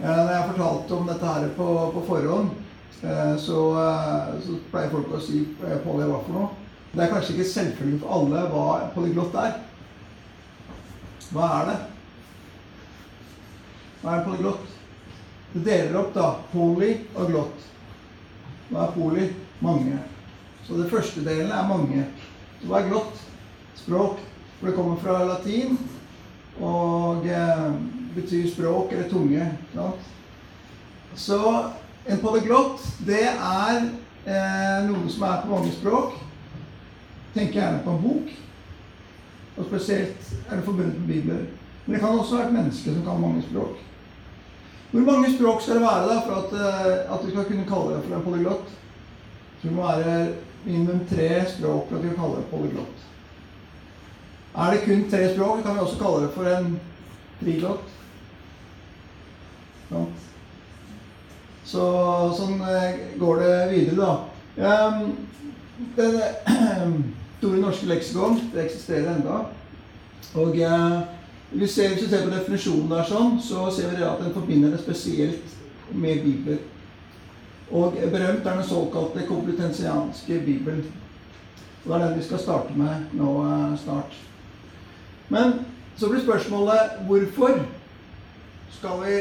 Eh, Når jeg fortalte om dette her på, på forhånd, eh, så, eh, så pleier folk å si Pål, hva for noe? Det er kanskje ikke selvfølgelig for alle hva polyglott er. Hva er det? Hva er en polyglott? Det deler opp da poly og glott. Hva er poly? Mange. Så det første delen er mange. Så hva er glott? Språk. For det kommer fra latin og eh, betyr språk eller tunge. Klart. Så en polyglott, det er eh, noe som er på mange språk. Tenk gjerne på en bok. Og spesielt er det forbundet med bibler. Men det kan også være et menneske som kan mange språk. Hvor mange språk skal det være da for at, eh, at vi skal kunne kalle det for en polyglott? Det må være minimum tre språk for at vi kan kalle det polyglott. Er det kun tre språk, kan vi også kalle det for en triglott. Så sånn eh, går det videre, da. Um, det Store norske leksikon det eksisterer enda. Og eh, Hvis vi ser på definisjonen der, sånn, så ser vi at den forbinder det spesielt med Bibelen. Og berømt er den såkalte kompetensianske Bibelen. Og det er den vi skal starte med nå eh, snart. Men så blir spørsmålet hvorfor skal vi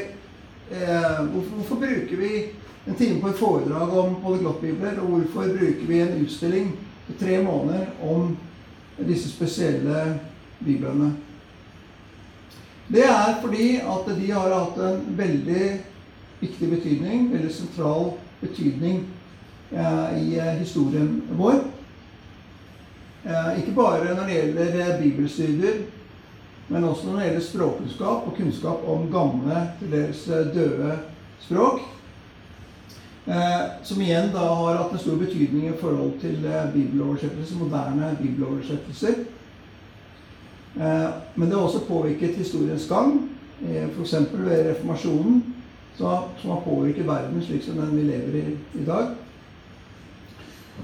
eh, hvorfor, hvorfor bruker vi en time på et foredrag om polyglottbibler, og hvorfor bruker vi en utstilling på tre måneder om disse spesielle biblene? Det er fordi at de har hatt en veldig viktig betydning, veldig sentral betydning eh, i eh, historien vår. Eh, ikke bare når det gjelder eh, bibelstudier, men også når det gjelder språkkunnskap og kunnskap om gamle, til dels eh, døde språk. Eh, som igjen da har hatt en stor betydning i forhold til eh, bibeloversettelser, moderne bibeloversettelser. Men det har også påvirket historiens gang, f.eks. ved reformasjonen, som har påvirket verden slik som den vi lever i i dag.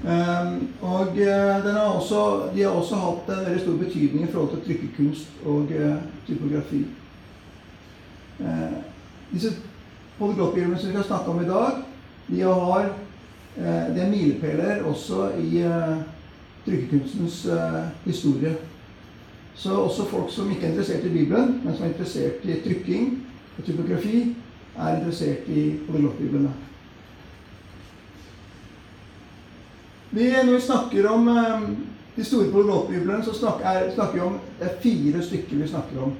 Um, og den har også, de har også hatt en veldig stor betydning i forhold til trykkekunst og uh, typografi. Uh, disse polyglottbibelene som vi skal snakke om i dag, de har de er milepæler også i trykkekunstens historie. Så også folk som ikke er interessert i Bibelen, men som er interessert i trykking og typografi, er interessert i polyglottbiblene. Vi, når vi snakker om eh, de store polyglottbiblene, så snakker, er, snakker, vi om fire stykker vi snakker om.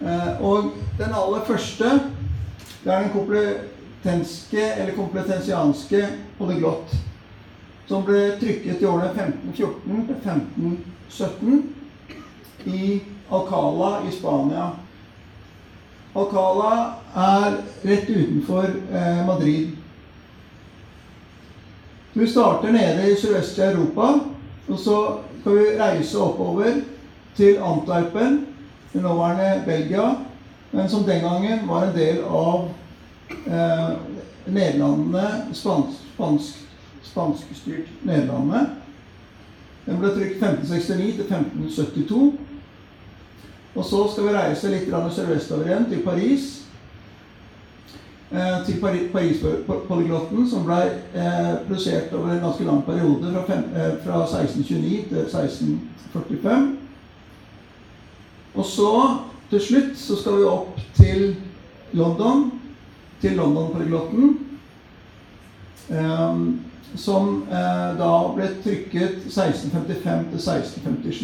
Eh, og den aller første det er den kompletenske eller kompletensianske polyglott. Som ble trykket i årene 1514 til 1517 i Alcala i Spania. Alcala er rett utenfor eh, Madrid. Vi starter nede i sørvestlige Europa, og så skal vi reise oppover til Antwerpen, det nåværende Belgia, men som den gangen var en del av eh, Nederlandene, spansk, spansk, Nederlandene. Den ble trykt 1569 til 1572. Og så skal vi reise litt sørvestover igjen, til Paris. Eh, til Paris-polyglotten, som ble eh, produsert over en ganske lang periode, fra, fem, eh, fra 1629 til 1645. Og så, til slutt, så skal vi opp til London, til London-polyglotten. Som da ble trykket 1655 til 1657.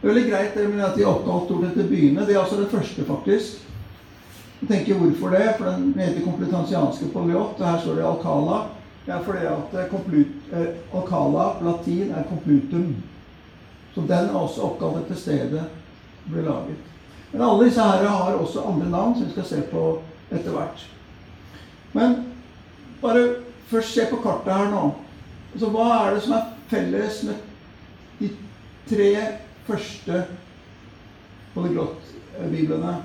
Det er veldig greit det med at de er oppkalt til byene. Det er altså det første, faktisk. Jeg tenker hvorfor det? For den heter kompetansianske polyot, og her står det alcala. Det er fordi at komplut, eh, alcala på latin er complutum. Så den er også oppkalt etter stedet ble laget. Men alle disse her har også andre navn, som vi skal se på etter hvert. Men bare først se på kartet her nå. Altså, hva er det som er felles med de tre første polyglottbiblene?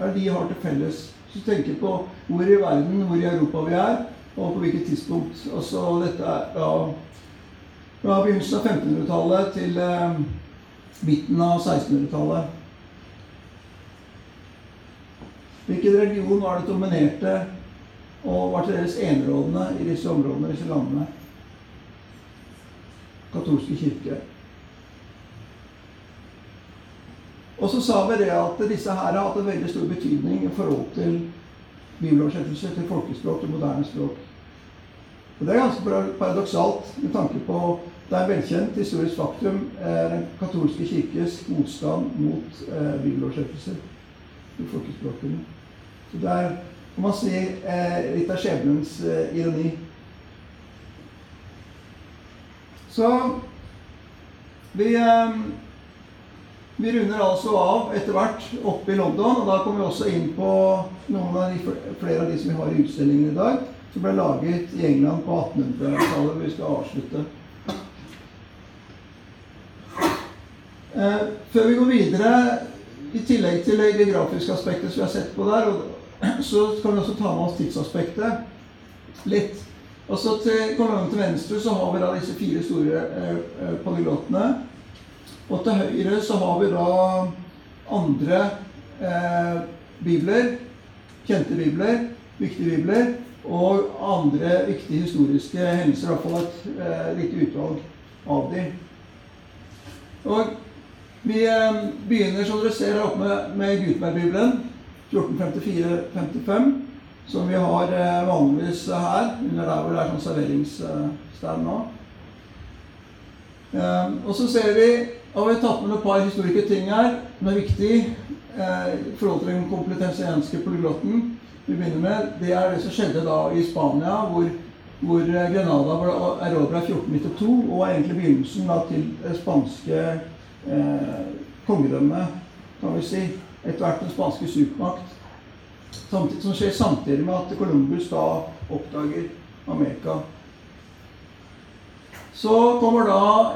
Hva er det de har til felles? Hvis du tenker på hvor i verden, hvor i Europa vi er, og på hvilket tidspunkt. Altså dette er da fra begynnelsen av 1500-tallet til eh, midten av 1600-tallet. Hvilken religion var det dominerte og var til deres enerådende i disse områdene, disse landene? Katolske kirke. Og så sa vi det at disse her har hatt en veldig stor betydning i forhold til bibeloversettelse, til folkespråk, til moderne språk. Og Det er ganske paradoksalt med tanke på det er velkjent historisk faktum eh, den katolske kirkes motstand mot eh, bibeloversettelser til folkespråkene. Så det er, kan man si, eh, litt av skjebnens eh, ironi. Så vi eh, vi runder altså av etter hvert oppe i London, og da kommer vi også inn på noen av de, flere av de som vi har i utstillingen i dag, som ble laget i England på 1800-tallet, hvor vi skal avslutte. Eh, før vi går videre, i tillegg til det geografiske aspektet som vi har sett på der, så kan vi også ta med oss tidsaspektet litt. Og så til kolonien til venstre så har vi da disse fire store eh, eh polyglottene. Og til høyre så har vi da andre eh, bibler, kjente bibler, viktige bibler, og andre viktige historiske hendelser. I hvert fall et eh, lite utvalg av dem. Og vi eh, begynner, som dere ser her oppe, med, med Gutenberg-bibelen, 1454-55, som vi har eh, vanligvis her, under der hvor det er sånn serveringsstand nå. Eh, og så ser vi og vi har tatt med et par historiske ting her som er viktig eh, i forhold til den komplutensianske polyglotten. Vi begynner med, Det er det som skjedde da i Spania, hvor, hvor Grenada ble erobra 1492, og egentlig begynnelsen da, til det spanske eh, kongedømmet, kan vi si. Etter hvert den spanske supermakt. Samtidig, som skjer samtidig med at Columbus da oppdager Amerika. Så kommer da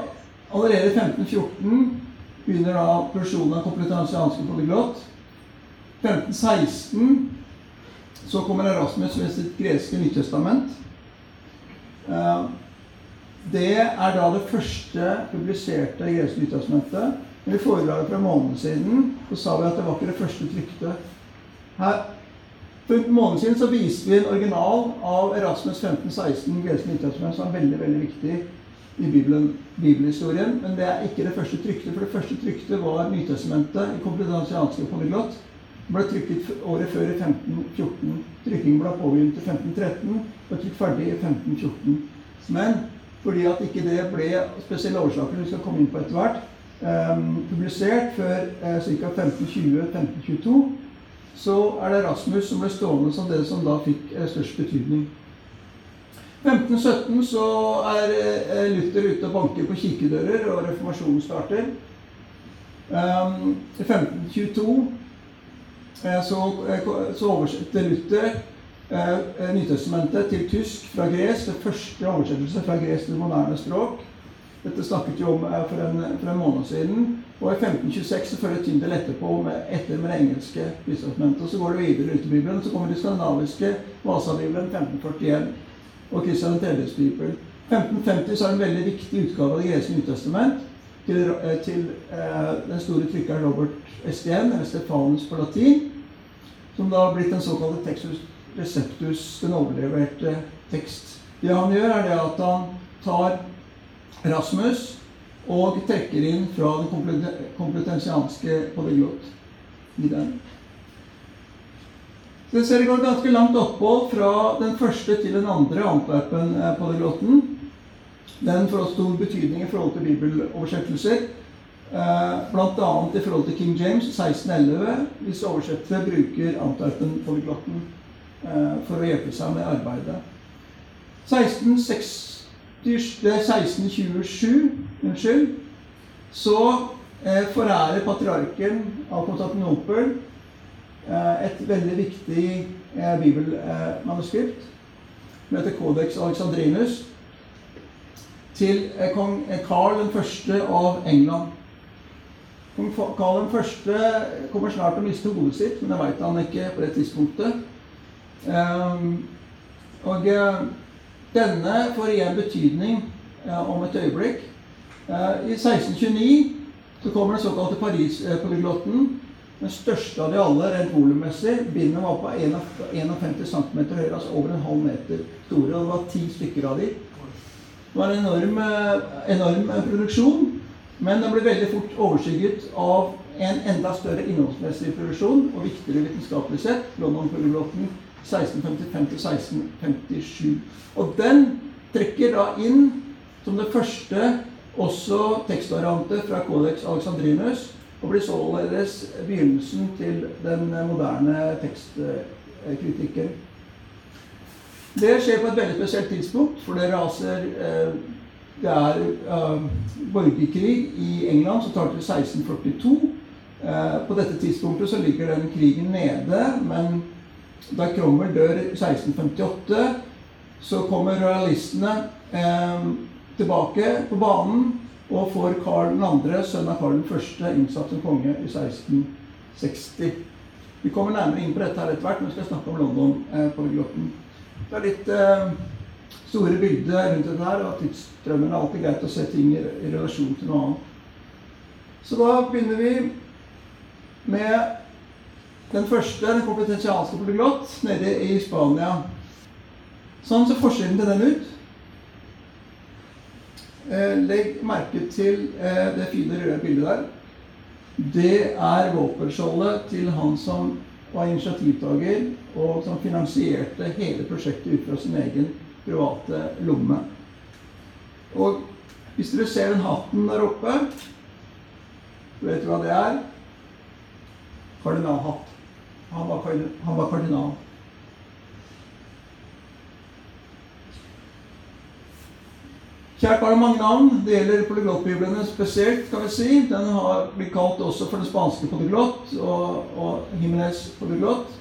Allerede i 1514 begynner da produksjonen av komplutensianske polyglott. 1516 så kommer Erasmus med sitt greske Nyttestament. Eh, det er da det første publiserte greske Nyttestamentet. Men I foredraget fra måneden siden så sa vi at det var ikke det første trykte. Her, For en måned siden så viste vi en original av Erasmus 1516 greske Nyttestament, som er veldig veldig viktig i Bibelen, bibelhistorien, men det er ikke det første trykte. For det første trykte var Nytestamentet i kompetansianske polyglott. Det ble trykket året før i 1514. Trykkingen ble påbegynt i 1513 og trykt ferdig i 1514. Men fordi at ikke det ble spesielle årsaker vi skal komme inn på etter hvert, eh, publisert før eh, ca. 1520-1522, så er det Rasmus som ble stående som det som da fikk eh, størst betydning. 1517 så er eh, Luther ute og banker på kirkedører, og reformasjonen starter. Um, I 1522 eh, så, eh, så oversetter Luther Nytestamentet til tysk fra gresk. Det første oversettelse fra gresk til moderne språk. Dette snakket vi om for en, for en, måned siden. Og i 1526 så følger Tyndel etterpå med, etter med det engelske bistandstestamentet. Så går det videre ut i Bibelen. Så kommer de skandinaviske Vasa-bibelen 1541 og Kristian 3.s bibel. 1550 så er det en veldig viktig utgave av Det greske Nytestament til, eh, til eh, den store trykkeren Robert Estien, eller Stefanus på latin, som da har blitt den såkalte Textus Receptus, den overleverte tekst. Det han gjør, er det at han tar Rasmus og trekker inn fra den kompetensianske polyglot i den. Det ser går ganske langt opphold fra den første til den andre Antwerpen-polyglotten. Den får også stor betydning i forhold til bibeloversettelser. Eh, Bl.a. i forhold til King James 1611, hvis oversettere bruker Antwerpen-polyglotten eh, for å hjelpe seg med arbeidet. 1627 unnskyld, så eh, forærer patriarken av Konstantinopel Eh, et veldig viktig eh, bibelmanuskript som heter Codex Alexandrinus, til eh, kong Karl 1. av England. Kong Karl 1. kommer snart til å miste hodet sitt, men det veit han ikke på det tidspunktet. Og denne får igjen betydning om et øyeblikk. I 1629 så kommer den såkalte Paris-polyglotten Den største av de alle rent volummessig. Bindene var på 51 cm høyre, altså over en halv meter store. Og det var ti stykker av de. Det var en enorm, enorm produksjon, men den ble veldig fort overskygget av en enda større innholdsmessig produksjon og viktigere vitenskapelig sett, London-polyglotten 1655-1657. Og den trekker da inn som det første også tekstvarianter fra Codex Alexandrinus, og blir således begynnelsen til den moderne tekstkritikken. Det skjer på et veldig spesielt tidspunkt, for det raser eh, Det er uh, borgerkrig i England som tar til 1642. Uh, på dette tidspunktet så ligger den krigen nede, men da Cromwell dør i 1658, så kommer royalistene tilbake på banen og får Karl 2., sønn av Karl 1., innsatt som konge i 1660. Vi kommer nærmere inn på dette her etter hvert men vi skal snakke om London-polyglotten. Eh, det er litt eh, store bilder rundt dette her, og tidsstrømmen er alltid greit å se ting i, i, relasjon til noe annet. Så da begynner vi med den første, den kompetensialske polyglott, nede i Spania. Sånn ser forskjellen til den ut. Eh, legg merke til eh, det fine røde bildet der. Det er våpenskjoldet til han som var initiativtaker, og som finansierte hele prosjektet ut fra sin egen private lomme. Og hvis dere ser den hatten der oppe Vet du hva det er? Kardinalhatt. Han var, han var kardinal. Kjært barn har mange navn. Det gjelder polyglottbiblene spesielt. kan vi si. Den har blitt kalt også for den spanske polyglott og, og Himenes polyglott.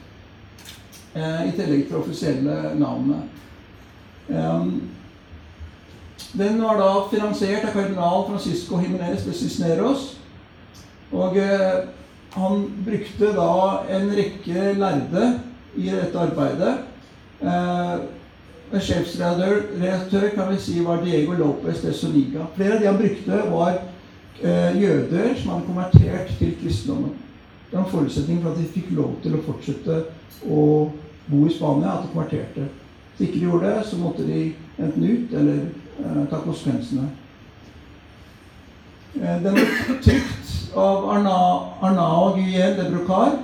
Eh, I tillegg til offisielle navnene. Um, den var da finansiert av kardinal Francisco Jimenez de Cisneros. Og eh, han brukte da en rekke lærde i dette arbeidet. Eh, Sjefsredaktør kan vi si var Diego Lopez de Soniga. Flere av de han brukte, var eh, jøder som hadde konvertert til kristendommen. Det var en forutsetning for at de fikk lov til å fortsette å bo i Spania, at de konverterte. Hvis ikke de gjorde det, så måtte de enten ut eller eh, ta konsekvensene. Eh, den ble trykt av Arna, Arnao Guyel de Brocar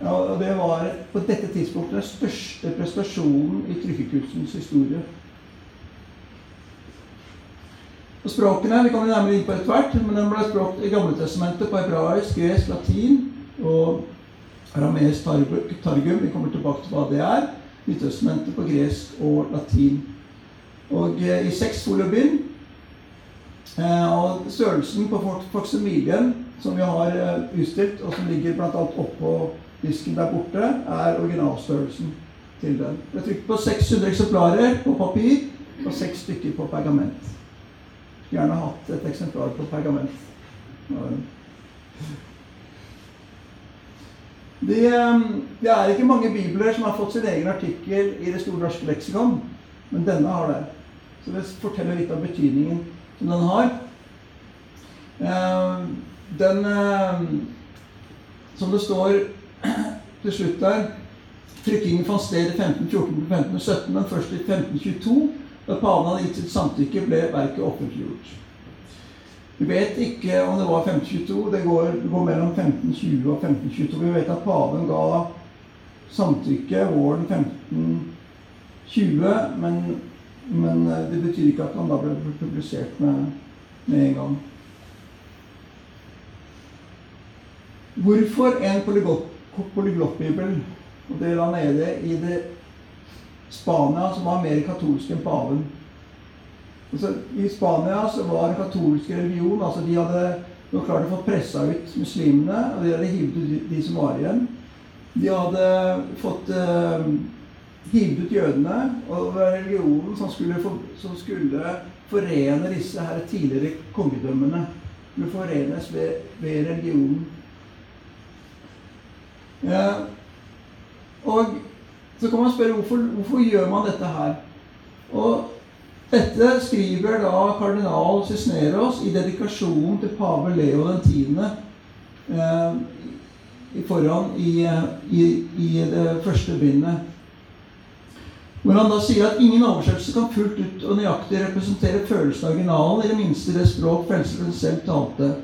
ja, og det var på dette tidspunktet den største prestasjonen i trykkekunstens historie. Og Språkene vi kommer nærmere inn på etter hvert, men den ble språkt i Gamletestamentet på hebraisk, gresk, latin og arameisk targum. Vi kommer tilbake til hva det er. Nyttestamentet på gresk og latin. Og eh, i seks foliobin. Eh, og størrelsen på faksimilien som vi har eh, utstilt, og som ligger bl.a. oppå Disken der borte er originalstørrelsen til den. Det er trykt på 600 eksemplarer på papir og seks stykker på pergament. Skulle gjerne hatt et eksemplar på pergament. Det, um, det, er ikke mange bibler som har fått sin egen artikkel i Det store norske leksikon, men denne har det. Så det forteller litt av betydningen som den har. Um, den, um, som det står til slutt der Trykkingen fant sted i 1514 1517, men først i 1522, da paven hadde gitt sitt samtykke, ble verket offentliggjort. Vi vet ikke om det var 1522. Det går, det går mellom 1520 og 1522. Vi vet at paven ga samtykke våren 1520, men, men det betyr ikke at han da ble publisert med, med en gang. Hvorfor en polygot polyglottbibel. Og det da nede i det Spania, som var mer katolsk enn paven. Altså, I Spania så var katolske religion altså De hadde nå klart å få pressa ut muslimene, og de hadde hivet ut de som var igjen. De hadde fått uh, hivet ut jødene, og det var religionen som skulle, for, som skulle forene disse her tidligere kongedømmene. Skulle forenes ved, ved religionen. Eh, og så kan man spørre hvorfor, hvorfor gjør man dette her. Og dette skriver da kardinal Cisneros i dedikasjonen til pave Leo den 10. Eh, foran i, i, i det første bindet. Hvor han da sier at ingen oversettelse kan fullt ut og nøyaktig representere følelsen av originalen, i det minste det språk frelseren selv talte.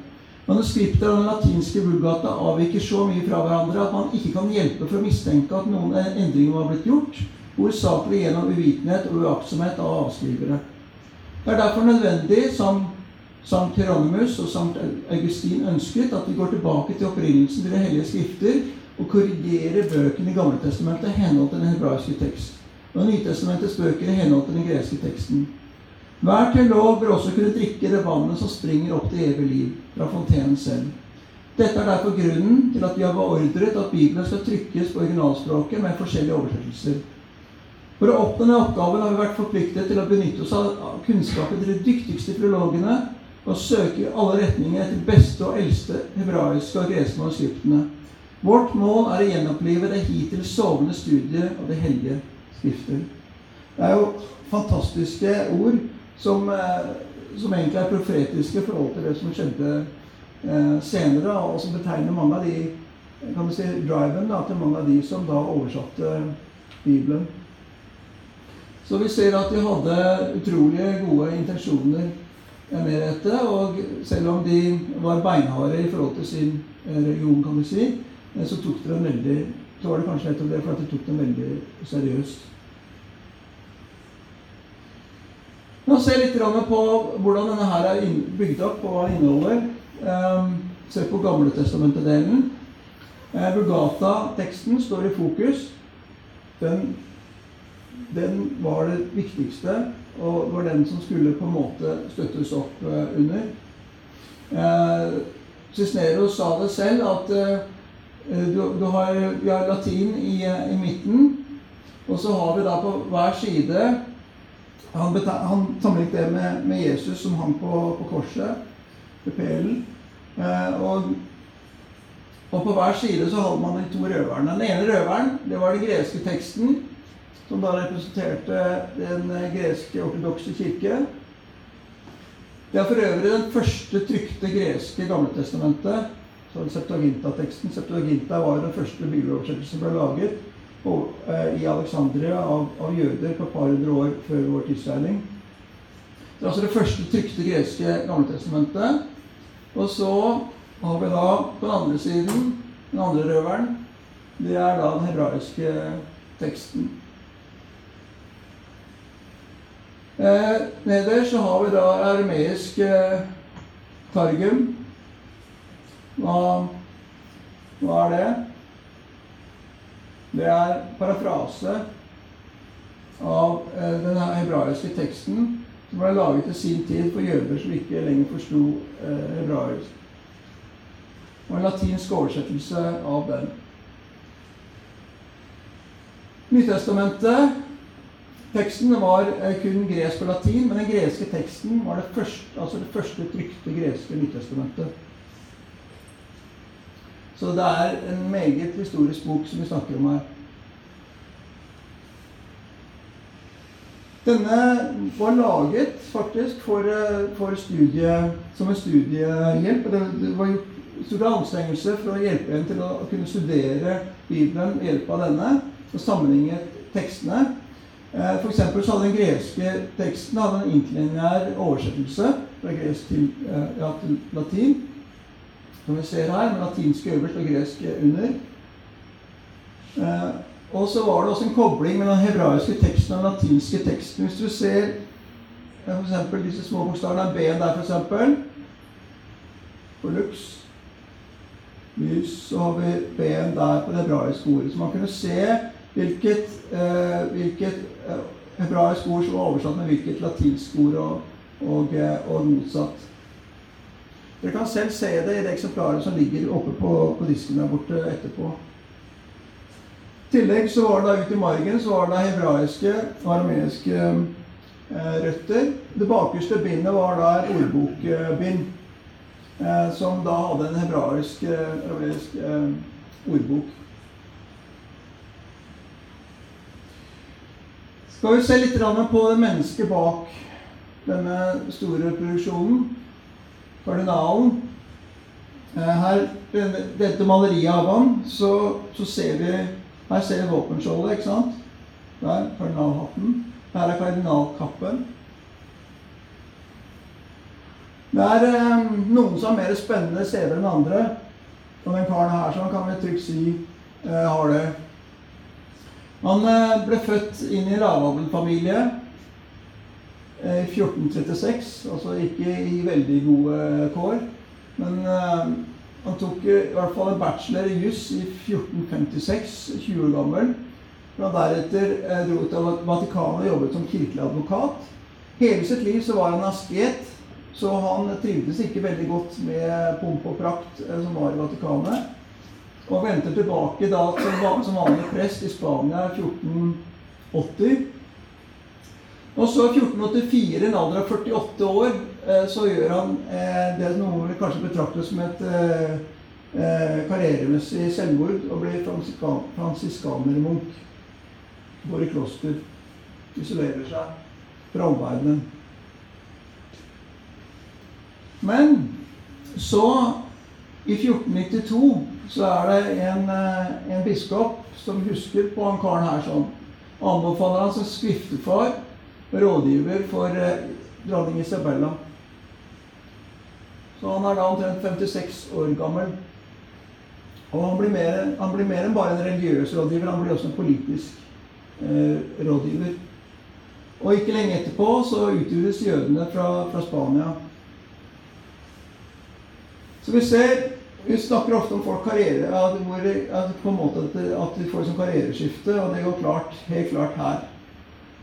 Manuskriptet og den latinske vulgata avviker så mye fra hverandre at man ikke kan hjelpe for å mistenke at noen endringer var blitt gjort, hovedsakelig gjennom uvitenhet og uaktsomhet av avskrivere. Det er derfor nødvendig, som Sankt Hieronymus og Sankt Augustin ønsket, at vi går tilbake til opprinnelsen til De hellige skrifter og korrigerer bøkene i Gamletestamentet i henhold til den hebraiske tekst og Nytestamentets bøker i henhold til den greske teksten. Hver teolog bør også kunne drikke det vannet som springer opp til evig liv, fra fontenen selv. Dette er derfor grunnen til at vi har beordret at Bibelen skal trykkes på originalspråket med forskjellige oversettelser. For å oppnå denne oppgaven har vi vært forpliktet til å benytte oss av kunnskapen til de dyktigste filologene og søke i alle retninger etter beste og eldste hebraiske og greske manuskriptene. Vårt mål er å gjenopplive det hittil sovende studiet av det hellige skrifter. Det er jo fantastiske ord som, eh, som egentlig er profetiske i forhold til det som skjedde eh, senere, og som betegner mange av de kan vi si, driven da, til mange av de som da oversatte Bibelen. Så vi ser at de hadde utrolig gode intensjoner med dette. Og selv om de var beinharde i forhold til sin eh, religion, kan vi si, så tok de den veldig så var det kanskje nettopp det for at de tok det veldig seriøst. La oss se litt på hvordan denne her er bygd opp, og hva den inneholder. Um, se på Gamletestamentet-delen. Eh, Vulgata-teksten står i fokus. Den, den, var det viktigste, og var den som skulle på en måte støttes opp uh, under. Eh, Cisneros sa det selv, at du, du har, vi har latin i, i midten, og så har vi da på hver side han, han sammenlignet det med, med, Jesus som hang på, på korset ved pelen. Eh, og, og, på hver side så hadde man de to røverne. Den ene røveren det var den greske teksten, som da representerte den greske ortodokse kirke. Det er for øvrig den første trykte greske Gamletestamentet. Så Septuaginta-teksten. Septuaginta var den første bibeloversettelsen som ble laget. Eh, i Alexandria av, av, jøder på et par hundre år før vår tidsregning. Det er altså det første trykte greske Gamletestamentet. Og så har vi da på den andre siden, den andre røveren, det er da den hebraiske teksten. Eh, nederst så har vi da armeisk eh, targum. Hva, hva er det? Det er parafrase av eh, den hebraiske teksten som ble laget i sin tid for jøder som ikke lenger forsto eh, hebraisk. Og en latinsk oversettelse av den. Nytestamentet Teksten var eh, kun gresk og latin, men den greske teksten var det første, altså det første trykte greske Nytestamentet. Så det er en meget historisk bok som vi snakker om her. Denne var laget faktisk for, eh, for studie, som en studiehjelp. Det var gjort store anstrengelser for å hjelpe en til å kunne studere Bibelen ved hjelp av denne og sammenligne tekstene. Eh, for så hadde den greske teksten hadde en interlineær oversettelse fra gresk til, eh, ja, til latin som vi ser her, med latinsk øverst og gresk under. Eh, og så var det også en kobling mellom den hebraiske teksten og den latinske teksten. Hvis du ser eh, f.eks. disse små bokstavene B-en der, f.eks. På lux. Lys, så har vi B-en der på det hebraiske ordet. Så man kunne se hvilket, eh, hvilket eh, hebraisk ord som var oversatt med hvilket latinsk ord, og, og, og motsatt. Dere kan selv se det i det eksemplaret som ligger oppe på, på disken der borte etterpå. I tillegg så var det da ute i margen så var det hebraiske og arameiske eh, røtter. Det bakerste bindet var da et ordbokbind. Eh, som da hadde en hebraisk arameisk eh, ordbok. Skal vi se litt på det mennesket bak denne store produksjonen. Kardinalen Eh, her, dette maleriet av ham, så, så ser vi Her ser vi våpenskjoldet, ikke sant? Der, kardinalhatten. Her er kardinalkappen. Det er eh, noen som har mer spennende steder enn andre. Og den karen her sånn kan vi trygt si eh, har det. Han eh, ble født inn i en lavadelfamilie eh, i 1436. Altså ikke i veldig gode kår. Men eh, han tok i hvert fall en bachelor i juss i 1456, 20 år gammel. Han deretter eh, dro til Vatikanet og jobbet som kirkelig advokat. Hele sitt liv så var han asket. Så han trivdes ikke veldig godt med pomp og prakt eh, som var i Vatikanet. Og vendte tilbake da som vanlig prest i Spania i 1480. Og så i 1484, en alder av 48 år, eh, så gjør han eh, det noe vi kanskje betrakter som et karrieremessig selvmord og blir fransiskanermunk. Går i kloster. Isolerer seg fra omverdenen. Men så, i 1492, så er det en, eh, en biskop som husker på han karen her sånn. Anbefaler han som skriftefar rådgiver for eh, dronning Isabella. Så han er da omtrent 56 år gammel. Og han blir, mer, han blir mer enn bare en religiøs rådgiver, han blir også en politisk eh, rådgiver. Og ikke lenge etterpå så utvides jødene fra, fra Spania. Så vi ser Vi snakker ofte om folk karriere, at, hvor, at, at, de får sånn karriereskifte, og det går klart, helt klart her.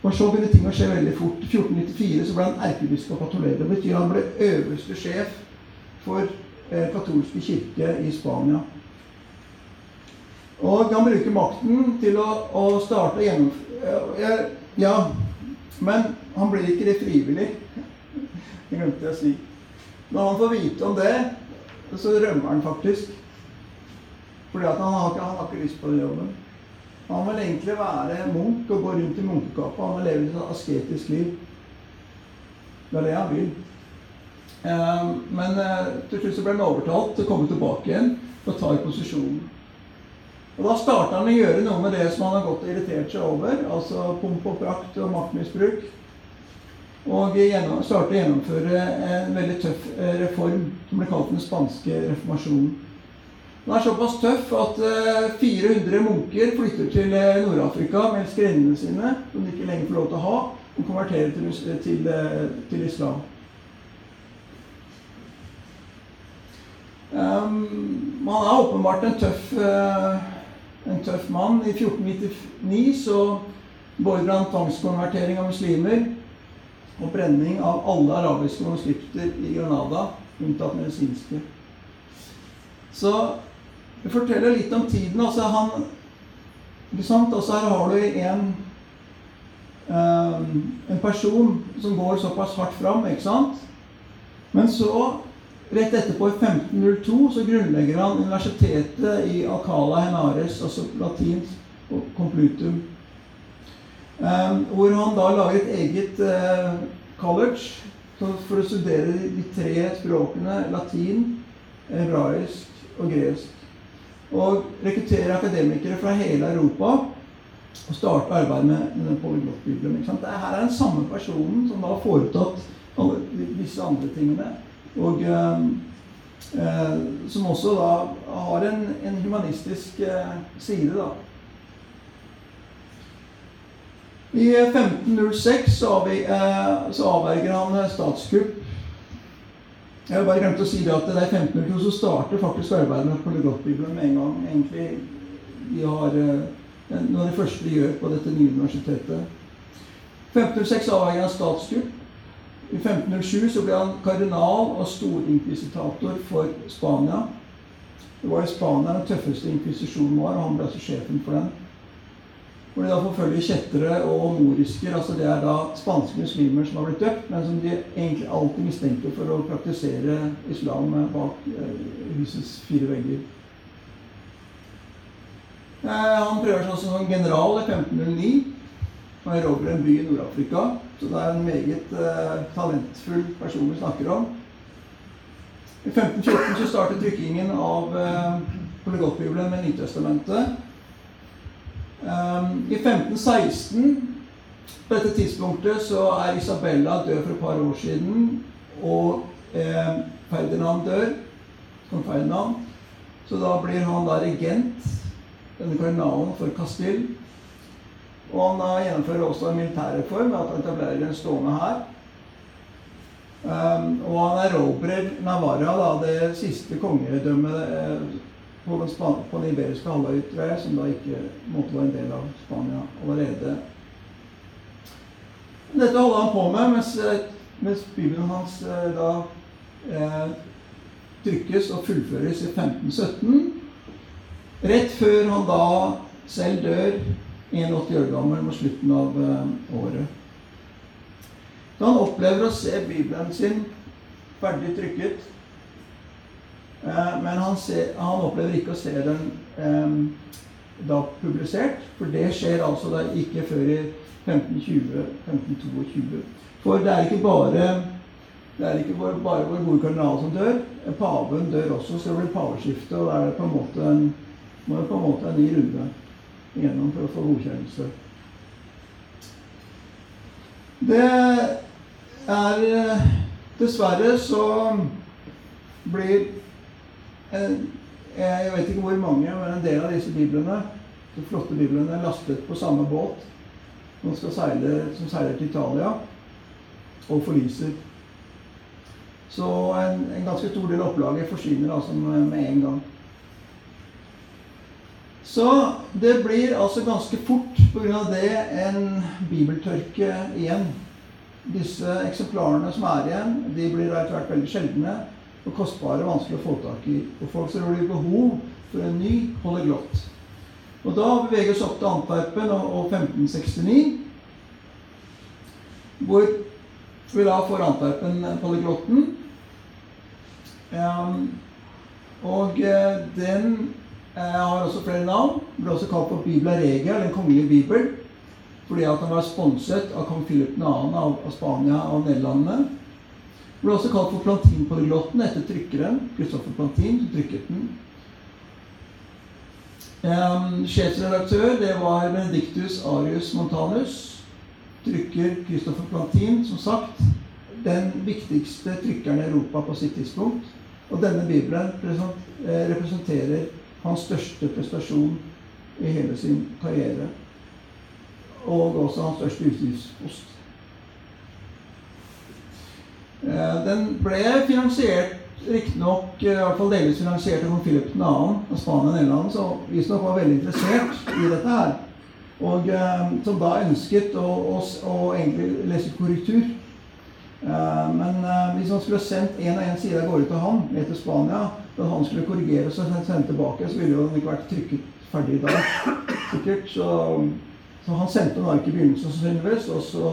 Og så begynner ting å skje veldig fort. I 1494 så ble han erkebiskop av Toledo. Det betyr han ble øverste sjef for eh, katolske kirke i Spania. Og han bruker makten til å, å starte og gjennomføre Ja, men han blir ikke det frivillig. Det glemte jeg å si. Når han får vite om det, så rømmer han faktisk. Fordi at han har, ikke, han har ikke lyst på den jobben. Han vil egentlig være munk og gå rundt i munkekappa. Han vil leve et asketisk liv. Det er det han vil. Eh, men eh, til slutt så ble han overtalt til å komme tilbake igjen og ta i posisjonen. Og Da starta han å gjøre noe med det som han har gått og irritert seg over. Altså pomp og prakt og maktmisbruk. Og starta å gjennomføre en veldig tøff eh, reform som ble kalt den spanske reformasjonen. Den er såpass tøff at 400 eh, munker flytter til eh, Nord-Afrika med skrennene sine, som de ikke lenger får lov til å ha, og konverterer til, til, til islam. Um, man er åpenbart en tøff, uh, tøff mann. I 1499 så beordrer han tvangskonvertering av muslimer og brenning av alle arabiske manuskripter i Granada, unntatt medisinske. Så det forteller litt om tiden. Altså, han, ikke sant? Altså, her har du en, um, en person som går såpass hardt fram, ikke sant? Men så, rett etterpå, i 1502, så grunnlegger han universitetet i Alcala Henares, altså latinsk complutum. Um, hvor han da lager et eget uh, college for å studere de tre språkene latin, hebraisk og gresk. Og rekruttere akademikere fra hele Europa og starte arbeidet med, med polyglottbibelen. Her er den samme personen som har foretatt alle disse andre tingene. Og eh, uh, som også da har en, en humanistisk eh, side, da. I 1506 så, eh, så avverger han eh, statskupp. Jeg bare glemt å si det at det er 1502 så starter faktisk arbeidet med polyglottbibelen med en gang. Egentlig de har eh, noe av det første de gjør på dette nye universitetet. 1506 avverger han statskupp. I 1507 så ble han kardinal og storinkvisitator for Spania. Det var i Spania den tøffeste inkvisisjonen var, og han ble altså sjefen for den. Hvor de da forfølger kjettere og morisker. altså Det er da spanske muslimer som har blitt døpt, men som de egentlig alltid mistenkte for å praktisere islam bak eh, husets fire vegger. Eh, han prøver seg som general i 1509 Han erobrer en by i Nord-Afrika. Så det er en meget uh, talentfull person vi snakker om. I 1514 så startet trykkingen av eh, Polygottbibelen med Nytestamentet. Um, I 1516 på dette tidspunktet så er Isabella død for et par år siden, og eh, Ferdinand dør. Kong Ferdinand. Så da blir han da regent, denne kardinalen, for Castille. Og han da gjennomfører også en militærreform ved at han etablerer en stående hær. Um, og han erobrer Navarra, da, det siste kongedømmet eh, på den, på den iberiske halvøy, tror jeg, som da ikke måtte være en del av Spania allerede. Dette holdt han på med mens, mens bibelen hans eh, da eh, trykkes og fullføres i 1517. Rett før han da selv dør, 81 år gammel, mot slutten av eh, året. Da han opplever å se Bibelen sin ferdig trykket, Eh, men han, ser, han, opplever ikke å se den eh, da publisert, for det skjer altså da ikke før i 1520-1522. For det er ikke bare det er ikke bare vår gode kardinal som dør. Paven dør også, så det blir paveskifte. Og da er det på en måte en, må på en måte en ny runde igjennom for å få godkjennelse. Det er eh, Dessverre så blir Eh, jeg vet ikke hvor mange, men en del av disse biblene, de flotte biblene, er lastet på samme båt som, skal seile, som seiler til Italia og forliser. Så en, en ganske stor del av opplaget forsvinner altså med en gang. Så det blir altså ganske fort pga. det en bibeltørke igjen. Disse eksemplarene som er igjen, de blir etter hvert veldig sjeldne og kostbare og vanskelig å få tak i. Og folk som har behov for en ny polyglott. Og da beveger vi oss opp til Antwerpen og 1569, hvor vi da får Antwerpen-polyglotten. Um, og uh, den uh, har også flere navn. Ble også kalt for Bibla Regia, Den kongelige bibel, fordi at den var sponset av kong Philip 2. Av, av Spania og Nederlandene. Ble også kalt for Plantin-paviljotten etter trykkeren Kristoffer Plantin, som trykket den. Um, sjefsredaktør det var Benedictus Arius Montanus. Trykker Kristoffer Plantin, som sagt, den viktigste trykkeren i Europa på sitt tidspunkt. Og denne bibelen eh, representerer hans største prestasjon i hele sin karriere. Og også hans største utgiftspost. Eh, den ble finansiert riktignok i hvert fall delvis finansiert av Philip 2. av Spania og Nederland, som visstnok var veldig interessert i dette her. Og eh, som da ønsket å, å, å egentlig lese korrektur. Eh, men hvis han skulle sendt én og én side av gårde til han ned til Spania, da han skulle korrigere og sende tilbake, så ville den ikke vært trykket ferdig i dag. Sikkert. Så, så han sendte den ark i begynnelsen, og så,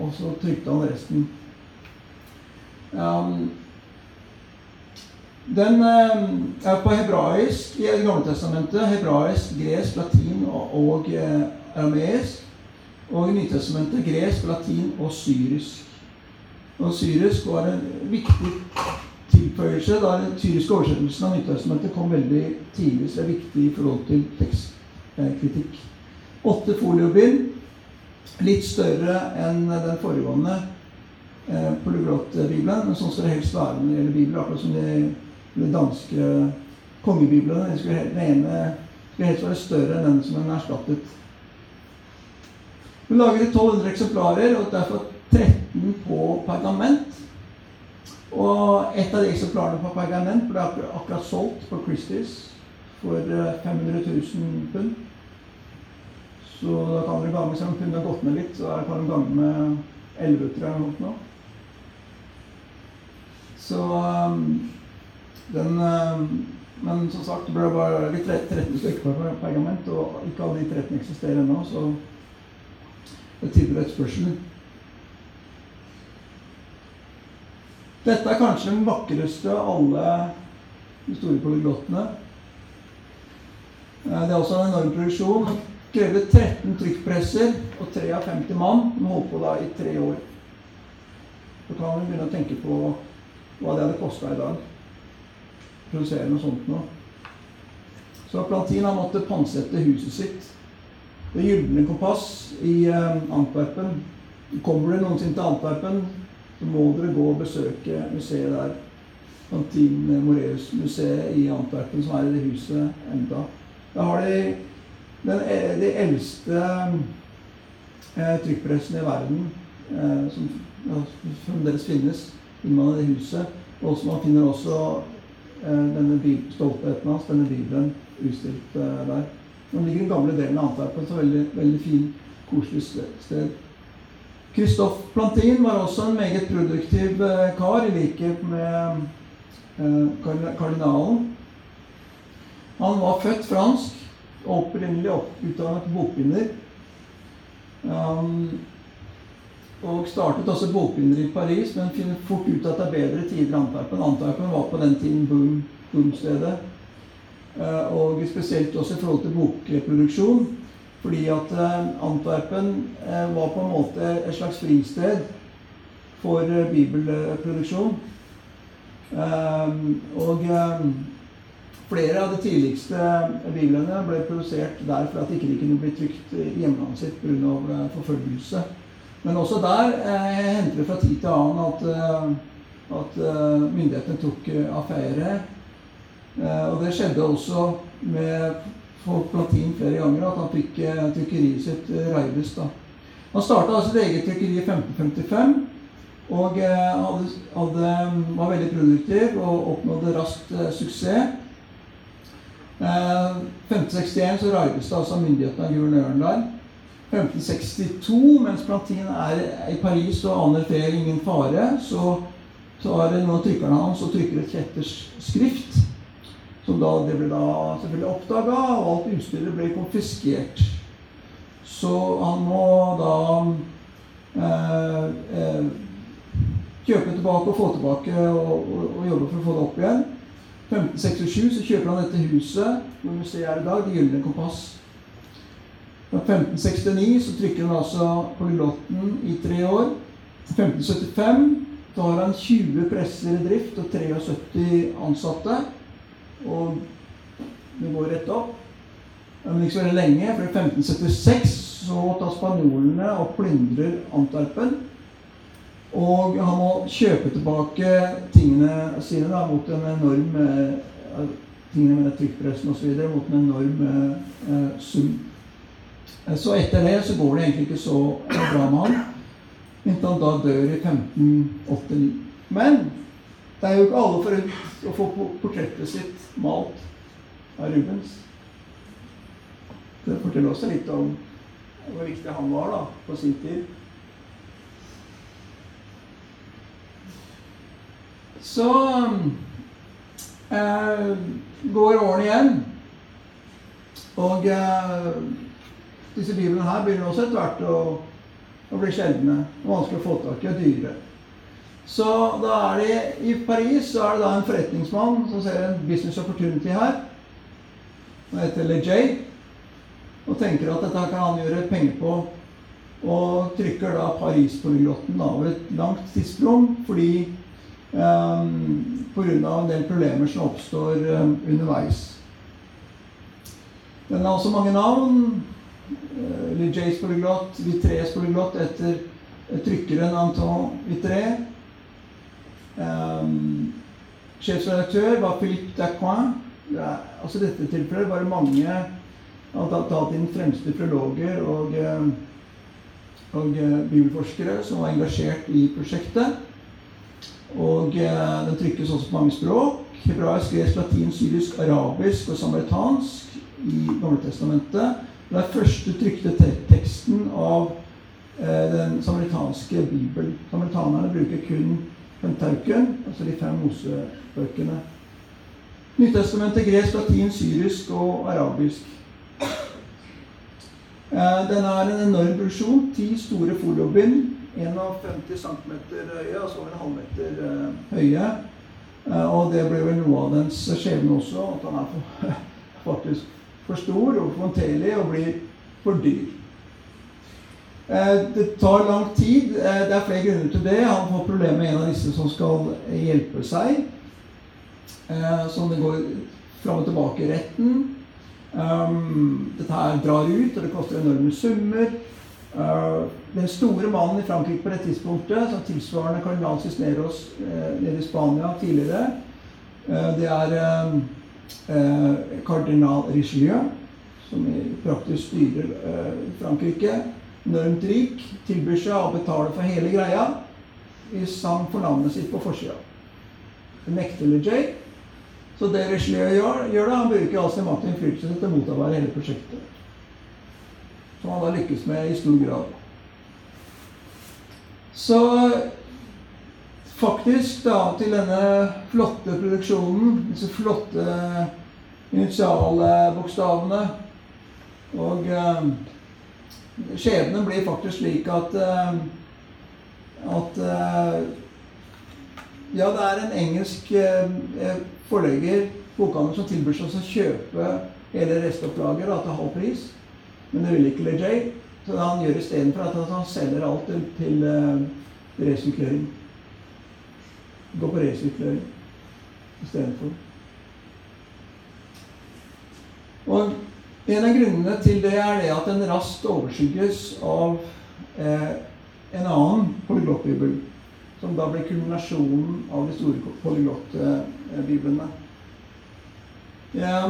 og så trykte han resten. Um, den um, er på hebraisk i Det gamle testamentet. Hebraisk, gresk, latin og, uh, arameisk. Og i Nytestamentet gresk, latin og syrisk. Og syrisk var en viktig tilføyelse da den syriske oversettelsen av Nytestamentet kom veldig tidlig. Så er viktig i forhold til tekstkritikk. Åtte foliobind. Litt større enn den foregående eh, polyglottbibelen. Men sånn skal det helst være når det gjelder bibler. Akkurat som de, de danske kongebiblene. De skulle, den ene skulle helst være større enn den som den erstattet. Hun lager 1200 eksemplarer, og derfor 13 på pergament. Og et av de eksemplarene på pergament ble akkurat solgt på Christies for 500 eh, 000 pund. Så da kan dere gange, selv om pundet har gått ned litt, så kan dere gange med 11 tror jeg. Så um, den um, Men som sagt, det ble bare litt 13 stykker på pergament, og ikke alle de 13 eksisterer ennå, så det tyder spørsmål. Dette er kanskje den vakreste av alle de store polyglottene. Eh, det er også en enorm produksjon. Det krevde 13 trykkpresser og 53 mann. De holdt på da i tre år. Så kan vi begynne å tenke på hva det hadde kosta i dag. produsere noe sånt nå. Så Plantin har måttet pantsette huset sitt. Det gylne kompass i eh, Antwerpen. Kommer dere noensinne til Antwerpen, så må dere gå og besøke museet der. Plantin Moreus-museet i Antwerpen, som er i det huset enda. Da har de den, de eldste eh, trykkpressene i verden eh, som fremdeles finnes innad i det huset. Og man finner også eh, denne stoltheten hans, denne bibelen, utstilt eh, der. Den ligger den gamle delen av Antwerpen, så veldig, veldig fin, koselig sted. Kristoff Plantin var også en meget produktiv eh, kar, i likhet med kardinalen. Han var født fransk opprinnelig utdannet bokbinder. Um, og startet også bokbinder i Paris, men finner fort ut at det er bedre tider i Antwerpen. Antwerpen var på den tiden boom, boomstedet. Eh, og spesielt også i forhold til bokproduksjon. Fordi at eh, Antwerpen eh, var på en måte et slags fristed for bibelproduksjon. Og flere av de tidligste biblene ble produsert der for at de ikke kunne bli trykt i hjemlandet sitt pga. forfølgelse. Men også der hendte det fra tid til annen at, at myndighetene tok affære Eh, og det skjedde også med folk Platin flere ganger, at han fikk eh, trykkeriet sitt eh, Reibus. da. Han starta altså sitt eget trykkeri i 1555. Og hadde, hadde, var veldig produktiv og oppnådde raskt suksess. Eh, 1561 så raibes det altså myndighetene av guvernøren der. 1562, mens Plantin er i Paris og aner fred ingen fare, så tar noen av trykkerne hans og trykker et kjetters skrift. Som da, det ble da selvfølgelig oppdaga, og alt utstyret ble konfiskert. Så han må da eh, eh, kjøpe tilbake og få tilbake og, og, og, jobbe for å få det opp igjen. 1567 så kjøper han dette huset hvor museet er i dag, Det gylne kompass. Fra 1569 så trykker han altså polyglotten i tre år. 1575 da har han 20 presser i drift og 73 ansatte. Og det går rett opp. Men ikke så veldig lenge, for i 1576 så tar spanjolene og plyndrer Antwerpen. Og han må kjøpe tilbake tingene sine da, mot en enorm eh, tingene med trykkpressen osv. mot en enorm eh, sum. Eh, så etter det så går det egentlig ikke så bra med han. Inntil han da dør i 1589. Men det er jo ikke alle forunt å få portrettet sitt malt av Rubens. Det forteller også litt om hvor viktig han var da, på sin tid. Så eh, går årene igjen. Og eh, disse biblene her begynner også etter hvert å, å bli sjeldne og vanskelig å få tak i og dyre. Så da er det i Paris så er det da en forretningsmann som ser en business opportunity her. Han heter LeJay. Og tenker at dette kan han gjøre penger på. Og trykker da Paris-polyglotten over et langt tidsrom fordi um, Pga. en del problemer som oppstår um, underveis. Den har også mange navn. Uh, LeJays polyglott, Vitrés polyglott etter trykkeren Anton Vitré. Um, sjefsredaktør var Philippe Dacoin. Ja, altså dette tilfellet var det mange av datidens fremste prologer og, eh, og eh, bibelforskere som var engasjert i prosjektet. Og eh, den trykkes også på mange språk. Hebraisk, gresk, latin, syrisk, arabisk og samaritansk i Gamletestamentet. Det er første trykte teksten av den samaritanske bibelen. Samaritanerne bruker kun Pentauken, altså de fem Mosebøkene. Nyttestamentet gresk, latin, syrisk og arabisk. Eh, den er en enorm produksjon. Ti store foliobind. 51 cm høye, altså over en halvmeter eh, høye. Eh, og det ble vel noe av dens skjebne også, at han er faktisk for stor og håndterlig og blir for dyr. Eh, det tar lang tid. Eh, det er flere grunner til det. Han får problemer med en av disse som skal hjelpe seg. Så som det går fram og tilbake i retten. Dette her drar ut, og det koster enorme summer. Den store mannen i Frankrike på det tidspunktet, som tilsvarende kardinal Cisneros nede i Spania tidligere, det er kardinal Richelieu, som praktisk styrer Frankrike. Enormt rik. Tilbyr seg å betale for hele greia hvis han får navnet sitt på forsida. Nekter LeJay. Så det Richelieu gjør, gjør det, han bruker all sin makt og innflytelse til å motarbeide hele prosjektet. Som han da lykkes med i stor grad. Så faktisk, da, til denne flotte produksjonen, disse flotte initialbokstavene Og eh, skjebnen blir faktisk slik at eh, at eh, Ja, det er en engelsk eh, forlegger, bokhandler, som tilbyr seg å kjøpe hele restopplaget til halv pris. Men det vil ikke LeJay. Så han gjør istedenfor, at han selger alt til, til resyklering. Gå på resirkulering istedenfor. Og en av grunnene til det er det at den raskt overskygges av eh, en annen polyglottbibel, som da blir kulminasjonen av de store polyglottbiblene. Ja,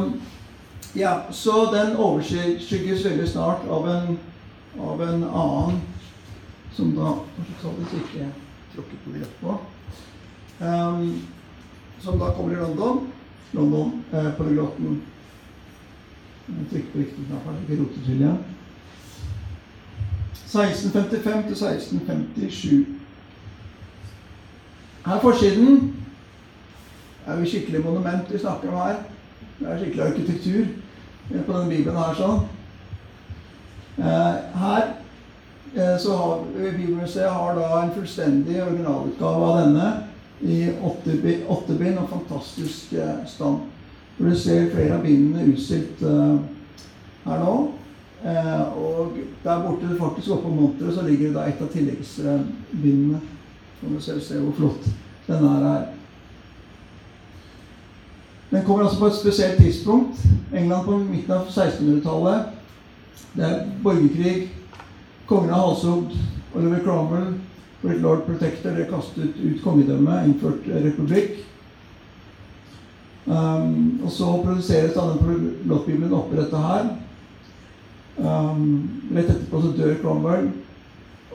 ja, så den overskygges veldig snart av en, av en annen som da Hvis ikke jeg tråkket på det etterpå. Um, som da kommer i London. London, eh, Jeg Trykk på riktig knapp her, ikke rote til igjen. 1655 til 1657. Her er forsiden. Det er jo skikkelig monument vi snakker om her. Det er skikkelig arkitektur på denne bibelen her sånn. Eh, her eh, så har Bibelmuseet har da en fullstendig originalutgave av denne i åtte bind og fantastisk eh, stand. Hvor du ser flere av bindene utstilt her nå. Eh, og der borte faktisk oppe på monteret så ligger det da et av tilleggsbindene. Kan du selv se hvor flott her er. Den kommer altså på et spesielt tidspunkt. England på midten av 1600-tallet. Det er borgerkrig. Kongen av halshogd Oliver Cromwell. Blitt lord protector. Det kastet ut kongedømmet, innført republikk. Um, og så produseres denne lottbibelen oppi dette her. Um, rett etterpå så dør Cromwell,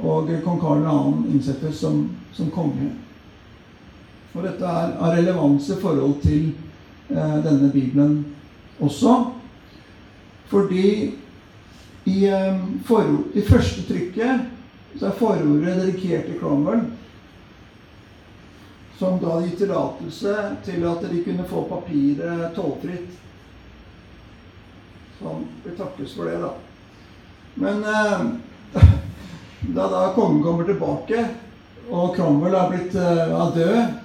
og kong Karl 2. innsettes som, som, konge. Og dette er av relevans i forhold til uh, denne bibelen også. Fordi i, um, for, i første trykket så er forordet dedikert til Cromwell. Som da gitt tillatelse til at de kunne få papiret tollfritt. Som vil takkes for det, da. Men eh, da, da kongen kommer tilbake, og Cromwell er blitt uh, død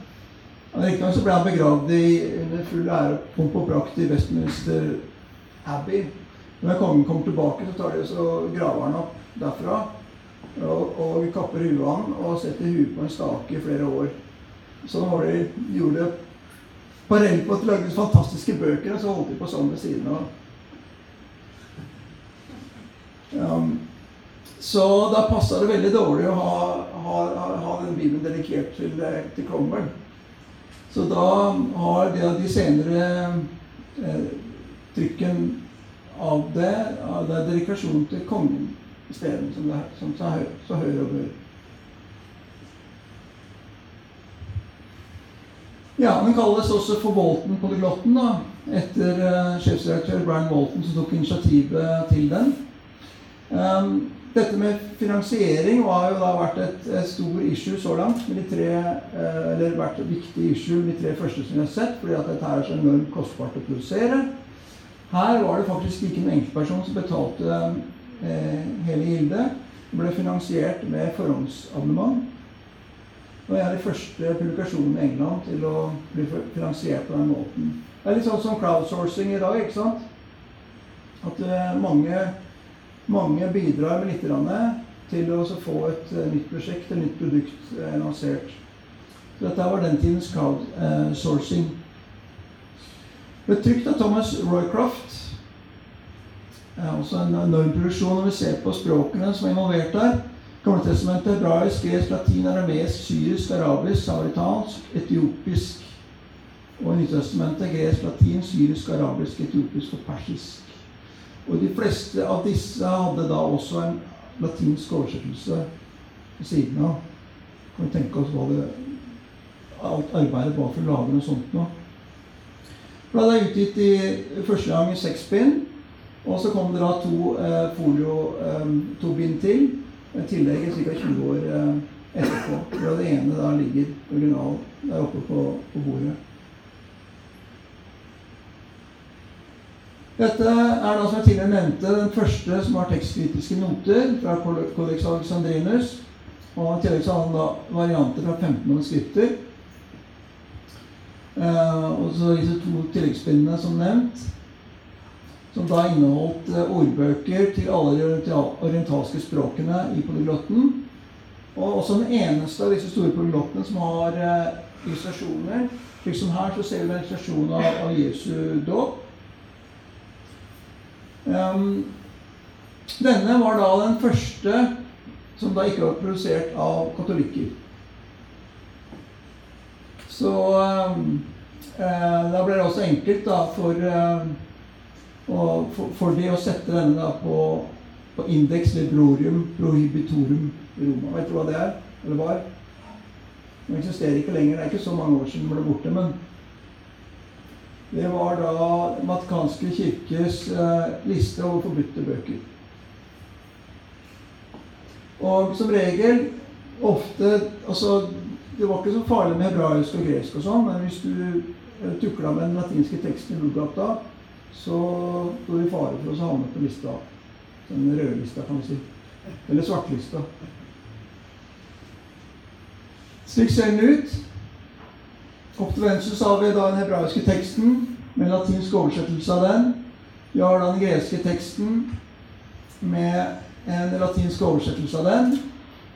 Riktignok så ble han begravd i, under full ære pomp og prakt i Westminster Abbey. Når kongen kommer tilbake, så tar de så graver han opp derfra. Og, og kapper huet han og setter huet på en stake i flere år. Sånn var de, gjorde det parallelt på at de lagde fantastiske bøker, og så holdt de på sånn ved siden av. Um, så da passa det veldig dårlig å ha, ha, ha den Bibelen dedikert til, til Cromwell. Så da har de, de senere eh, trykken av det, av det dedikasjon til kongen isteden, som, det, som så, så hører og bør. Ja, Den kalles også for Bolton-polyglotten, etter uh, sjefsredaktør Brian Bolton, som tok initiativet til den. Um, dette med finansiering har jo da vært et, et stor issue så langt. med de tre, uh, eller vært et viktig issue med de tre første som vi har sett, fordi at dette er så enormt kostbart å produsere. Her var det faktisk ikke en enkeltperson som betalte eh, hele gildet. Det ble finansiert med forhåndsabonnement. Og jeg er den første publikasjonen i England til å bli finansiert på den måten. Det er litt sånn som crowdsourcing i dag, ikke sant? At eh, mange mange bidrar med litt til å få et uh, nytt prosjekt, et nytt produkt lansert. Så dette var den tidens crowdsourcing. ble trykt av Thomas Roycroft. Er også en enorm produksjon når vi ser på språkene som er involvert der. Gamletestamentet, hebraisk, gresk, latin, aramesk, syrisk, arabisk, samaritansk, etiopisk. Og Nytestamentet gresk, latin, syrisk, arabisk, etiopisk og persisk. Og de fleste av disse hadde da også en latinsk oversettelse ved siden av. Kan vi tenke oss hva det alt arbeidet var for å lage noe sånt nå. Bladet er utgitt i første gang i seks bind. Og så kom det da to eh, folio, eh, to bind tillegg ca. 20 år eh, etterpå. Hvor det ene da ligger original der oppe på, på bordet. Dette er da, som jeg tidligere nevnte, den første som har tekstkritiske noter fra Codex Alexandrinus. Og i tillegg så har han da varianter fra 15 manuskripter. Eh, og så disse to tilleggsbindene som nevnt. Som da inneholdt eh, ordbøker til alle de orientalske språkene i polyglotten. Og også den eneste av disse store polyglottene som har eh, illustrasjoner. Slik som her så ser vi en illustrasjon av, av Jesu dåp. Um, denne var da den første som da ikke var produsert av katolikker. Så um, eh, da ble det også enkelt da for, uh, for, for det å sette denne da på, på indeks Librorium Prohibitorum Roma. Vet du hva det er? Eller var? Den eksisterer ikke lenger. Det er ikke så mange år siden den ble borte. men det var da Matikanske kirkes eh, liste over forbudte bøker. Og som regel ofte Altså, det var ikke så farlig med hebraisk og gresk og sånn, men hvis du eh, tukla med den latinske teksten i Lugata, så står vi i fare for å havne på lista. Den røde lista, kan vi si. Eller svartlista. Slik ser den ut. Opp til venstre så har vi da den hebraiske teksten med en latinsk oversettelse av den. Vi har da den greske teksten med en latinsk oversettelse av den.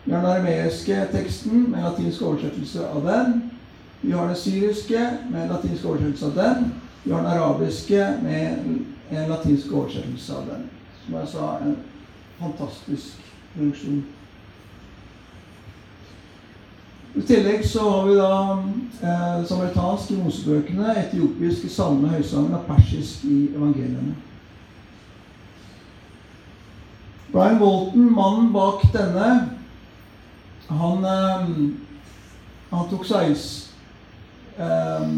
Vi har den armeiske teksten med en latinsk oversettelse av den. Vi har den syriske med en latinsk oversettelse av den. Vi har den arabiske med en latinsk oversettelse av den. Som jeg sa, en fantastisk produksjon. I tillegg så har vi da eh, samaritansk i Mosebøkene, etiopisk i salme, høysangen og persisk i evangeliene. Brian Walton, mannen bak denne, han, eh, han tok seg eh,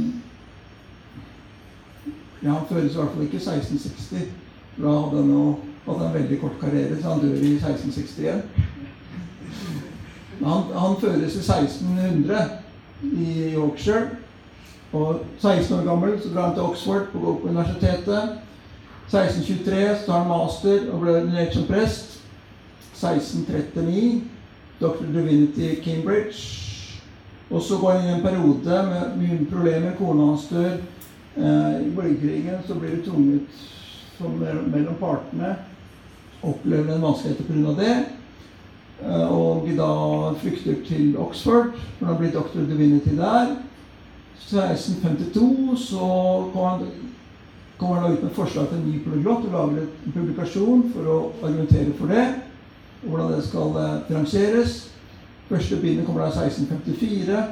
Ja, han fødes i hvert fall ikke 1660. Da hadde han, hadde en veldig kort karriere, så han dør i 1661. Han, han fødes i 1600 i Yorkshire. Og 16 år gammel så drar han til Oxford og går på universitetet. 1623 så tar han master og ble ordinert som prest. 1639 Dr. Divinity Cambridge. Og så går han inn i en periode med mye problemer. Kona hans dør. Eh, I borgerkrigen så blir det tvunget mellom partene. Opplever en vanskelighet pga. det. Eh, og da flykter til Oxford, for han blir doktor divinity der. 1652 så kommer han, kom han ut med forslag til en ny polyglott og lager en publikasjon for å argumentere for det. Og hvordan det skal. Eh, Første bindet kommer da i 1654.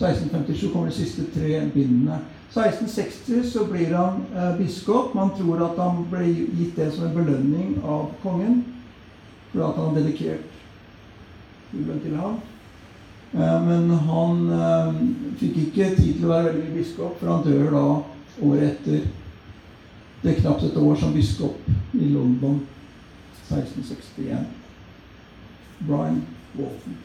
1657 kommer de siste tre bindene. 1660 så blir han eh, biskop. Man tror at han ble gitt det som en belønning av kongen for at han dedikert jubelen til ham. Eh, men han eh, fikk ikke tid til å være veldig biskop, for han dør da året etter. Det er knapt et år som biskop i London 1661. Brian Walton.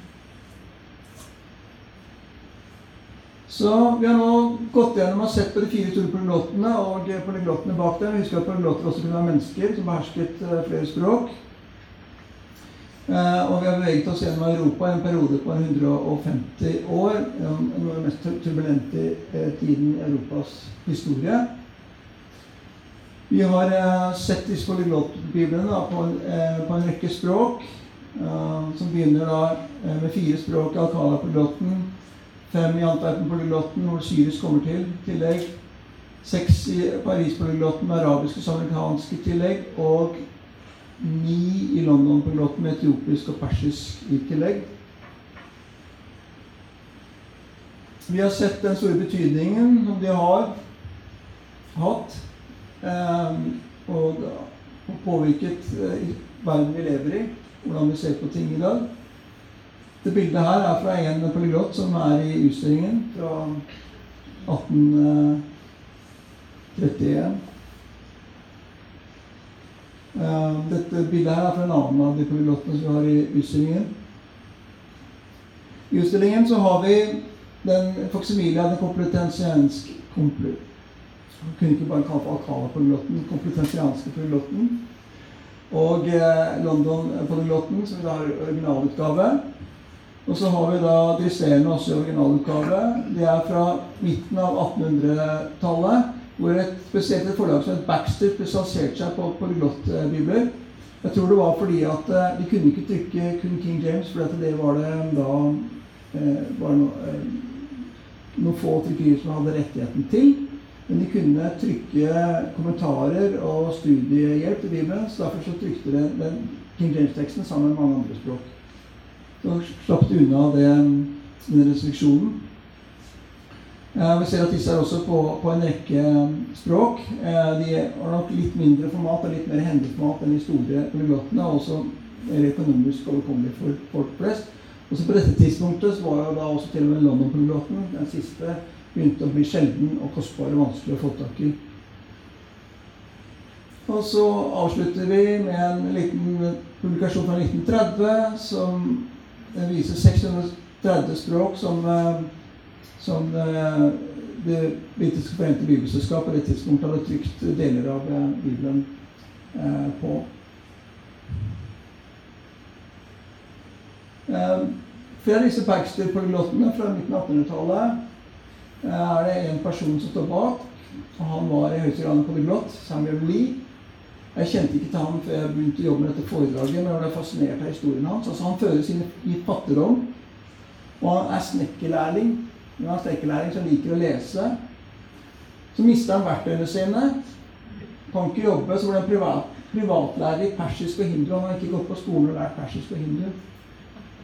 Så Vi har nå gått gjennom og sett på de fire store polyglottene og polyglottene bak dem. Vi husker at polyglotter også kunne være mennesker som behersket eh, flere språk. Eh, og vi har beveget oss gjennom Europa i en periode på 150 år. Noe av den mest turbulente eh, tiden i Europas historie. Vi har sett disse polyglottbiblene på, en rekke språk. Som begynner da med fire språk i Alcala-polyglotten, fem i Antwerpen-polyglotten, hvor syrisk kommer til tillegg. seks i Paris-polyglotten med arabiske og amerikanske tillegg, og ni i London-polyglotten med etiopisk og persisk i tillegg. Vi har sett den store betydningen som de har hatt, eh, og, og påvirket eh, verden vi lever i, hvordan vi ser på ting i dag. Det bildet her er fra en polyglott som er i utstillingen fra 1831. Eh, dette bildet her er fra en annen av de polyglottene som vi har i utstillingen. I utstillingen så har vi den faksimilia den komplutensianske komplu. Man kunne ikke bare kalle Alcala-polyglotten, komplutensianske polyglotten. Og eh, London-polyglotten, som vi da har originalutgave. Og så har vi da Drisserende også i originalutgave. Det er fra midten av 1800-tallet, hvor et spesielt et forlag som het Baxter spesialiserte seg på polyglottbibler. Jeg tror det var fordi at eh, de kunne ikke trykke kun King James, for det var det da eh, var no, eh, noen få trykkerier som hadde rettigheten til. Men de kunne trykke kommentarer og studiehjelp til Bibelen. Så derfor så trykte de King James-teksten sammen med mange andre språk. Så slapp de unna det, den restriksjonen. Eh, vi ser at disse er også på, på en rekke språk. Eh, de har nok litt mindre format og litt mer hendeformat enn de store. Og også mer økonomisk overkommelig for folk flest. Også på dette tidspunktet så var jo da også til og med London-polyglotten, den siste, begynte å bli sjelden og kostbar og vanskelig å få tak i. Og så avslutter vi med en liten publikasjon fra 1930 som viser 630 språk som, som det britiske forente bibelselskap på det tidspunktet hadde trykt deler av Bibelen på. Flere av disse Baxter-polyglottene fra midten av 1800-tallet er det en person som står bak. og Han var i høyeste grad polyglott, Samuel Lee. Jeg kjente ikke til ham før jeg begynte å jobbe med dette foredraget, men jeg ble fascinert av historien hans. Altså, han fører sin i fattigdom, og han er snekkerlærling. Han er snekkerlærling som liker å lese. Så mister han verktøyene sine. Kan ikke jobbe, så ble han privat, privatlærer i persisk og hindu. Han har ikke gått på skolen og lært persisk og hindu.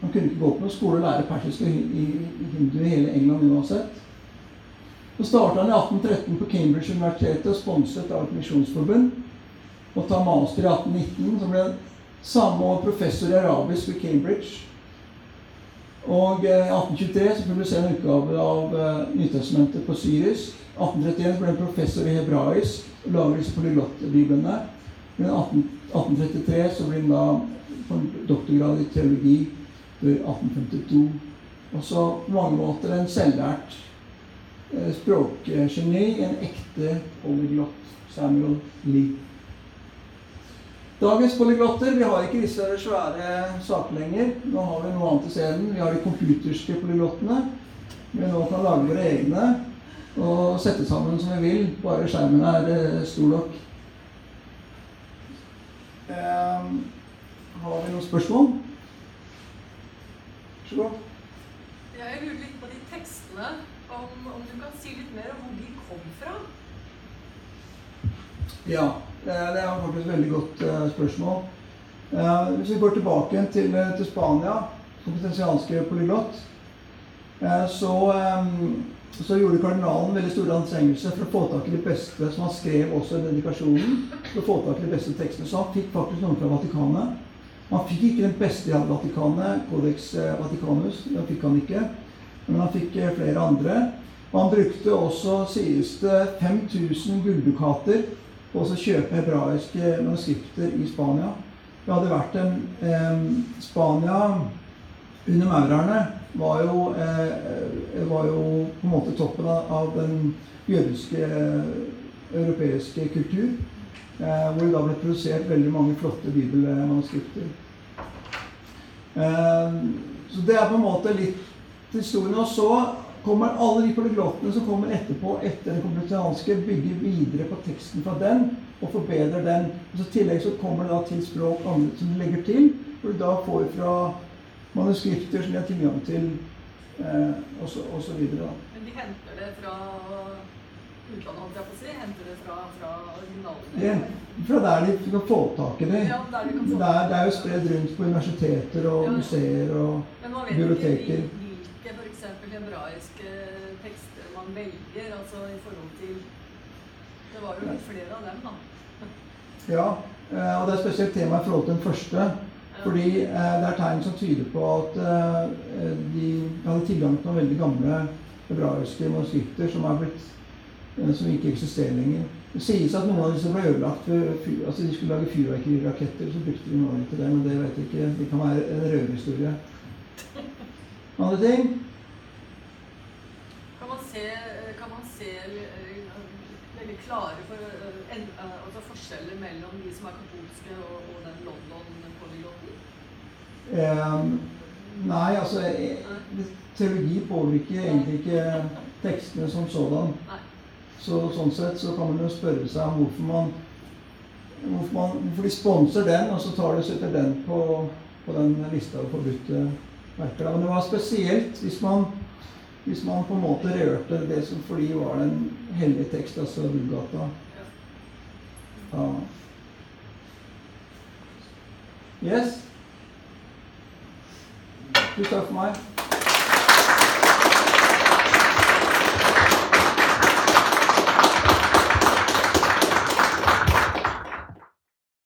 Han kunne ikke gå på skole og lære persisk og hindu i hele England uansett. Så starta han i 1813 på Cambridge-universitetet, og sponset av et misjonsforbund. Og ta master i 1819, som ble samme år professor i arabisk ved Cambridge. Og i 1823 så publiserer han en utgave av uh, Nytestamentet på syrisk. 1831 ble han professor i hebraisk og lager disse polyglottbiblene. I 1833 så blir han da for doktorgrad i teologi før 1852. Og så på mange måter en selvlært eh, språkgeni, en ekte polyglott. Samuel Lee. Dagens polyglotter Vi har ikke disse svære sakene lenger. Nå har vi noe annet isteden. Vi har de computerske polyglottene. Vi nå kan lage våre egne og sette sammen som vi vil. Bare skjermen er eh, stor nok. Um, har vi noen spørsmål? så god. Jeg lurer litt på de tekstene. Om, om, du kan si litt mer om hvor de kom fra? Ja, det er faktisk et veldig godt uh, spørsmål. Uh, hvis vi går tilbake til, eh, til Spania, kompetensianske polyglott, så, så, gjorde kardinalen veldig store anstrengelser for å få tak i de beste, som han skrev også i dedikasjonen, for å få tak i de beste tekstene. Så han fikk faktisk noen fra Vatikanet. Han fikk ikke den beste i Vatikanet, Codex eh, Vaticanus. Den fikk han ikke. Men han fikk eh, flere andre. Og han brukte også, sies det, 5000 gulldukater på å kjøpe hebraiske manuskripter i Spania. Det hadde vært en eh, Spania under maurerne var jo, eh, var jo på en måte toppen av den jødiske europeiske kultur. Eh, hvor det da ble produsert veldig mange flotte bibelmanuskripter. Så det er på en måte litt historien. Og så kommer alle de polyglottene som kommer etterpå, etter den kompetanske, bygger videre på teksten fra den og forbedrer den. Og så I tillegg så kommer det da til språk andre som de legger til, hvor du da får fra manuskripter som de har tilgang til, eh, videre. Men de henter det fra utlandet, holdt jeg på å si. Henter det fra, fra originalene. Ja, fra der de kan få tak i det. Ja, der de kan få Det er, det er jo spredd rundt på universiteter og Ja. museer og biblioteker. Man velger, altså i forhold til Det var jo flere av dem, da. Ja, eh, og det er spesielt tema i forhold til den første. Fordi eh, det er tegn som tyder på at eh, de hadde tilgang til noen veldig gamle hebraiske manuskripter som, blitt, som ikke eksisterer lenger. Det sies at noen av disse ble ødelagt ved altså de skulle lage fyrverkeriraketter, så brukte de noe til det, men det vet jeg ikke. Det kan være en røverhistorie. Andre ting? Se, kan man se eh, veldig klare for, eh, eh, altså forskjeller mellom de som er katolske og, og den London-polyglotten? Eh, nei, altså eh, Teologi påvirker egentlig ikke tekstene som sådan. Nei. Så sånn sett så kan man jo spørre seg om hvorfor man Hvorfor, man, hvorfor de sponser den, og så tar de setter den på, på den lista over forbudte verker. Men det var spesielt hvis man, hvis man på en måte rørte det som for de var den hellige tekst, altså Vulgata. Ja. Yes? Du tar for meg.